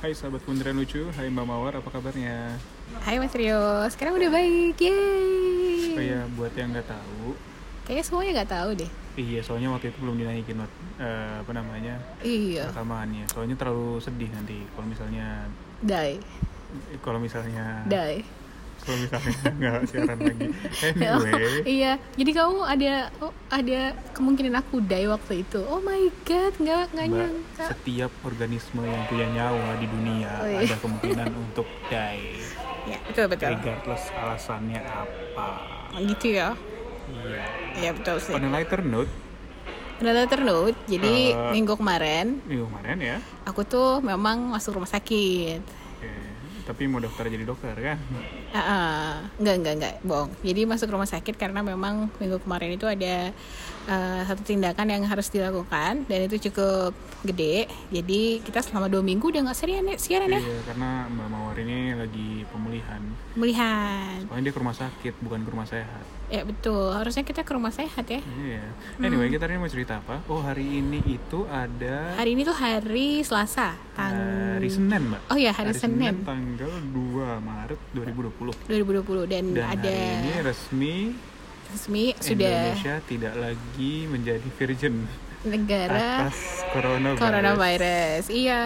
Hai sahabat Kementerian Lucu, hai Mbak Mawar, apa kabarnya? Hai Mas Rio, sekarang udah baik, yeay Oh ya, buat yang nggak tahu, Kayaknya semuanya nggak tahu deh. Iya soalnya waktu itu belum dinaikin eh, apa namanya? Iya, rekamannya. Soalnya terlalu sedih nanti kalau misalnya die, kalau misalnya die kalau misalnya nggak siaran lagi. Anyway, Iya, jadi kamu ada oh, ada kemungkinan aku die waktu itu Oh my god, nggak nggak nyangka setiap organisme yang punya nyawa di dunia Oh, iya. ada kemungkinan untuk die, Ya, betul betul regardless alasannya apa. Gitu ya Iya. Iya betul sih On a lighter note, Udah letter note, jadi Eh. minggu kemarin minggu kemarin ya, Aku tuh memang masuk rumah sakit Oke, tapi mau daftar jadi dokter kan? Ah. enggak enggak enggak bohong. Jadi masuk rumah sakit karena memang minggu kemarin itu ada eh, satu tindakan yang harus dilakukan dan itu cukup gede. Jadi kita selama dua minggu udah nggak siaran ya, siaran ya. Iya, karena Mbak Mawar ini lagi pemulihan. Melihat. Soalnya dia ke rumah sakit, bukan ke rumah sehat. Ya betul. Harusnya kita ke rumah sehat ya. Iya. Anyway, kita ini mau cerita apa? Oh, hari ini itu ada Hari ini tuh hari Selasa, tang hari Senin, Mbak. Oh iya, hari Senin. tanggal 2 Maret 2020. 2020 dan, Dan ada hari ini resmi resmi sudah Indonesia tidak lagi menjadi virgin negara atas coronavirus. coronavirus. Iya,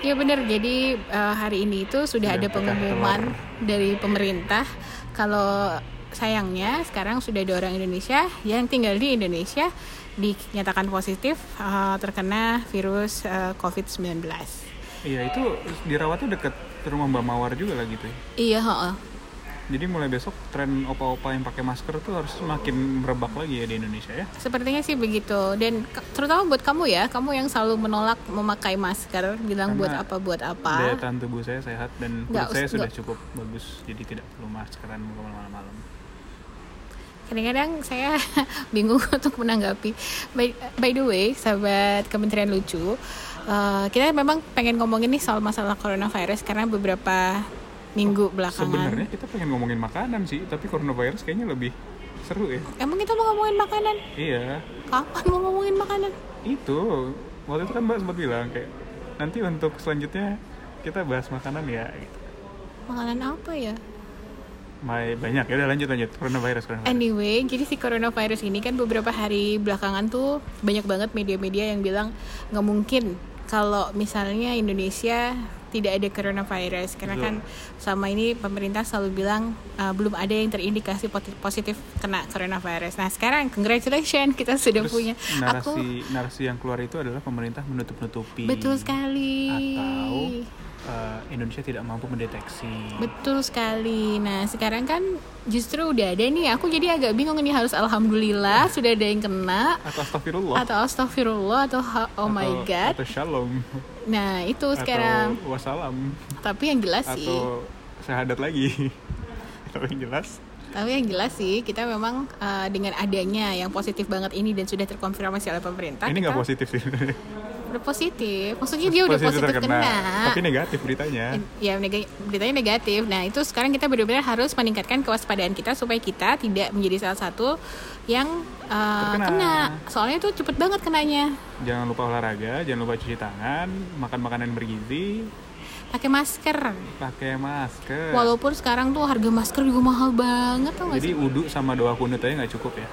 iya benar. Jadi eh, hari ini itu sudah Sudah ada pengumuman telur. dari pemerintah kalau sayangnya sekarang sudah ada orang Indonesia yang tinggal di Indonesia dinyatakan positif eh, terkena virus eh, COVID-19. Iya, itu dirawatnya deket rumah Mbak Mawar juga lah gitu. ya. Iya, heeh. Jadi mulai besok tren opa-opa yang pakai masker tuh harus semakin merebak lagi ya di Indonesia ya. Sepertinya sih begitu. Dan terutama buat kamu ya, kamu yang selalu menolak memakai masker, bilang Karena buat apa buat Daya apa. tahan tubuh saya sehat dan kulit saya sudah nggak- cukup bagus, jadi tidak perlu maskeran malam-malam. Kadang-kadang saya bingung untuk menanggapi. By, by the way, sahabat Kementerian Lucu, eh, kita memang pengen ngomongin nih soal masalah coronavirus karena beberapa minggu belakangan. Sebenarnya kita pengen ngomongin makanan sih, tapi coronavirus kayaknya lebih seru ya. Emang kita mau ngomongin makanan? Iya, Kapan mau ngomongin makanan? itu waktu itu kan Mbak sempat bilang kayak nanti untuk selanjutnya kita bahas makanan ya. Gitu. Makanan apa ya? May, banyak ya udah lanjut lanjut coronavirus coronavirus. Anyway, jadi si coronavirus ini kan beberapa hari belakangan tuh banyak banget media-media yang bilang nggak mungkin kalau misalnya Indonesia tidak ada coronavirus karena Betul. kan selama ini pemerintah selalu bilang uh, belum ada yang terindikasi positif kena coronavirus. Nah sekarang congratulations kita sudah Terus punya. narasi Aku narasi yang keluar itu adalah pemerintah menutup-nutupi betul sekali. atau eh, Indonesia tidak mampu mendeteksi. Betul sekali. Nah, sekarang kan justru udah ada nih. Aku jadi agak bingung ini harus alhamdulillah sudah ada yang kena Atau astagfirullah. atau astagfirullah atau oh my Atau- god. Atau shalom. Nah, itu sekarang. Atau wassalam. Tapi yang jelas sih, Atau syahadat lagi. Tapi yang jelas. tapi yang jelas sih kita memang uh, dengan adanya yang positif banget ini dan sudah terkonfirmasi oleh pemerintah. Ini nggak positif sih. Udah positif. Maksudnya dia udah positif kena. Tapi negatif beritanya. Ya, nega- beritanya negatif. Nah, itu sekarang kita benar-benar harus meningkatkan kewaspadaan kita supaya kita tidak menjadi salah satu yang uh, Terkena. kena. Soalnya itu cepet banget kenanya. Jangan lupa olahraga, jangan lupa cuci tangan, makan makanan yang bergizi, Pakai masker. pakai masker. Walaupun sekarang tuh harga masker juga mahal banget tau gak Jadi wudhu sama doa kunut aja nggak cukup ya?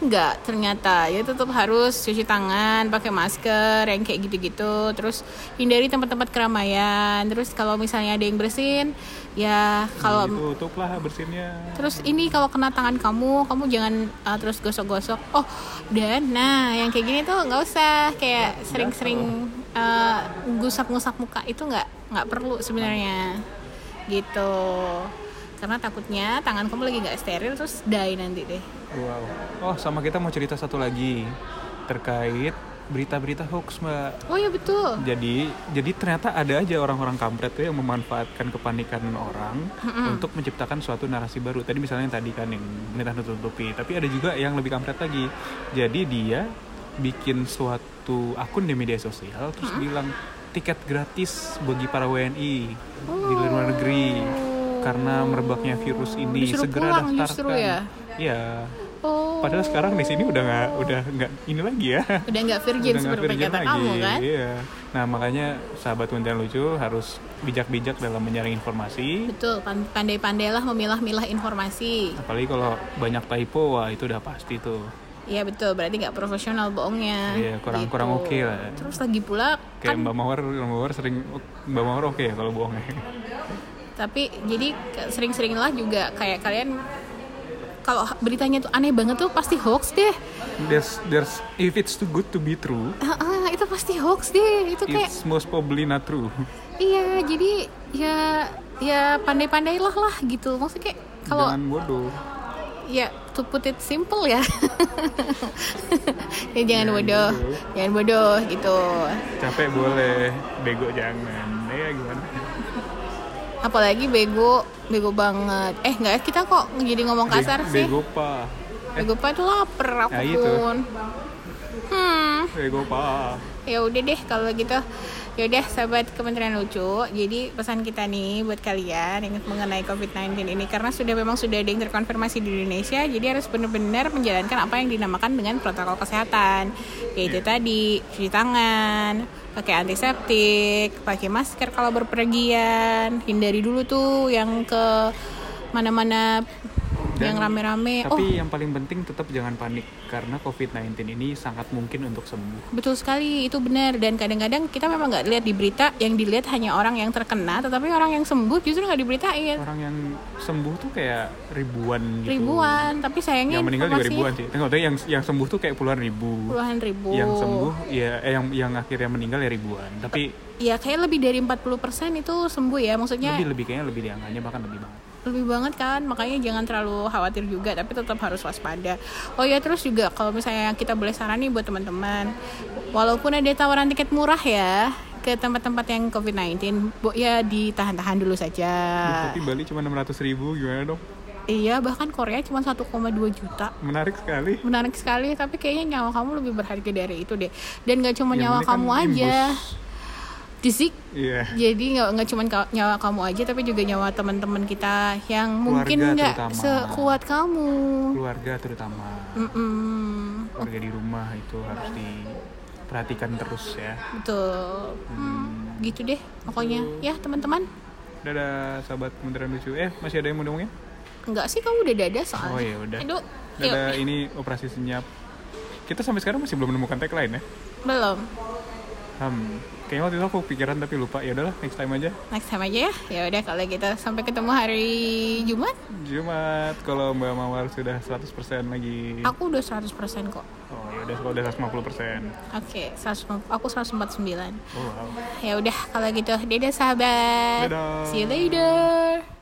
Enggak, ternyata ya tetap harus cuci tangan, pakai masker, yang kayak gitu-gitu. Terus hindari tempat-tempat keramaian. Terus kalau misalnya ada yang bersin, ya kalau Itu tutuplah bersinnya. terus ini kalau kena tangan kamu, kamu jangan uh, terus gosok-gosok. Oh, dan nah yang kayak gini tuh nggak usah kayak sering-sering uh, ngusap-ngusap muka itu nggak nggak perlu sebenarnya gitu. Karena takutnya tangan kamu lagi nggak steril terus die nanti deh. Wow. Oh, sama kita mau cerita satu lagi terkait berita-berita hoax, Mbak. Oh ya betul. Jadi, jadi ternyata ada aja orang-orang kampret tuh yang memanfaatkan kepanikan orang untuk menciptakan suatu narasi baru. Tadi misalnya yang tadi kan yang pemerintah nutup-nutupi, tapi ada juga yang lebih kampret lagi. Jadi dia bikin suatu akun di media sosial terus bilang tiket gratis bagi para WNI di luar negeri karena merebaknya virus ini Disuruh segera pulang daftarkan. justru ya? Iya. Oh. Padahal sekarang di sini udah nggak udah nggak ini lagi ya. udah nggak virgin seperti kata kamu kan? Iya. Nah makanya sahabat konten lucu harus bijak-bijak dalam menyaring informasi. betul pan- pandai-pandailah memilah-milah informasi Apalagi kalau banyak typo, wah itu udah pasti tuh. Iya betul, berarti nggak profesional bohongnya. Iya, kurang- kurang oke lah. Terus lagi pula Kayak kan, Mbak Mawar, Mbak Mawar sering, Mbak Mawar oke ya kalau bohongnya. Tapi jadi sering-seringlah juga kayak kalian kalau beritanya tuh aneh banget tuh pasti hoax deh. There's, there's, if it's too good to be true, Ah, ah, itu pasti hoax deh. Itu kayak it's most probably not true. iya, jadi ya ya pandai-pandailah lah gitu. Maksudnya kayak kalau Jangan bodoh. ya to put it simple ya. ya jangan Jangan bodoh, bodoh. jangan bodoh gitu. Capek boleh, bego jangan. Ya gimana? Apalagi bego, bego banget. Eh nggak kita kok jadi ngomong kasar Be- sih. Bego pa. Bego pa itu lapar aku Nah, itu. Hmm, Bego pa. ya udah deh kalau gitu. Ya udah sahabat Kementerian Lucu. Jadi pesan kita nih buat kalian yang mengenai COVID-19 ini karena sudah memang sudah ada yang terkonfirmasi di Indonesia, jadi harus benar-benar menjalankan apa yang dinamakan dengan protokol kesehatan. Yaitu tadi cuci tangan, pakai antiseptik, pakai masker kalau berpergian, hindari dulu tuh yang ke mana-mana yang Dan- rame-rame. Oh, Tapi yang paling penting tetap jangan panik karena COVID-19 ini sangat mungkin untuk sembuh. Betul sekali, itu benar. Dan kadang-kadang kita memang nggak lihat di berita, yang dilihat hanya orang yang terkena, tetapi orang yang sembuh justru nggak diberitain. Orang yang sembuh tuh kayak ribuan gitu. Ribuan, tapi sayangnya Yang meninggal juga ribuan sih. Maksudnya yang yang sembuh tuh kayak puluhan ribu. puluhan ribu. Yang sembuh ya eh, yang yang akhirnya meninggal ya ribuan. Tapi Ya kayak lebih dari 40% itu sembuh ya, maksudnya lebih lebih kayaknya lebih di angkanya bahkan lebih banget. Lebih banget kan makanya jangan terlalu khawatir juga tapi tetap harus waspada oh ya terus juga kalau misalnya kita boleh saran nih buat teman-teman walaupun ada tawaran tiket murah ya ke tempat-tempat yang COVID-19 bu- ya ditahan-tahan dulu saja Tapi Bali cuma 600 ribu gimana dong? iya bahkan Korea cuma 1,2 juta Menarik sekali. menarik sekali tapi kayaknya nyawa kamu lebih berharga dari itu deh dan gak cuma Yang nyawa kan kamu aja imbus. Disik Iya. jadi nggak nggak cuma nyawa kamu aja tapi juga nyawa teman-teman kita yang mungkin nggak sekuat kamu Keluarga terutama. Mm-mm. Keluarga di rumah itu harus diperhatikan terus ya. betul Hmm, gitu deh pokoknya ya teman-teman Dadah sahabat Kementerian Lucu. Eh, masih ada yang mau ngomongin? nggak sih kamu udah dada soalnya Oh ya udah. Aduh, yuk. Ini operasi senyap. Kita sampai sekarang masih belum menemukan tagline ya. belum Hmm, kayaknya waktu itu aku pikiran tapi lupa. Ya udahlah, next time aja. next time aja ya ya udah kalau gitu sampai ketemu hari Jumat Jumat kalau Mbak Mawar sudah 100% lagi. aku udah 100% kok Oh, ya udah kalau udah 150%. Oke, 100 aku 149. Oh, wow. Ya udah kalau gitu, dadah sahabat. Dadah. See you later.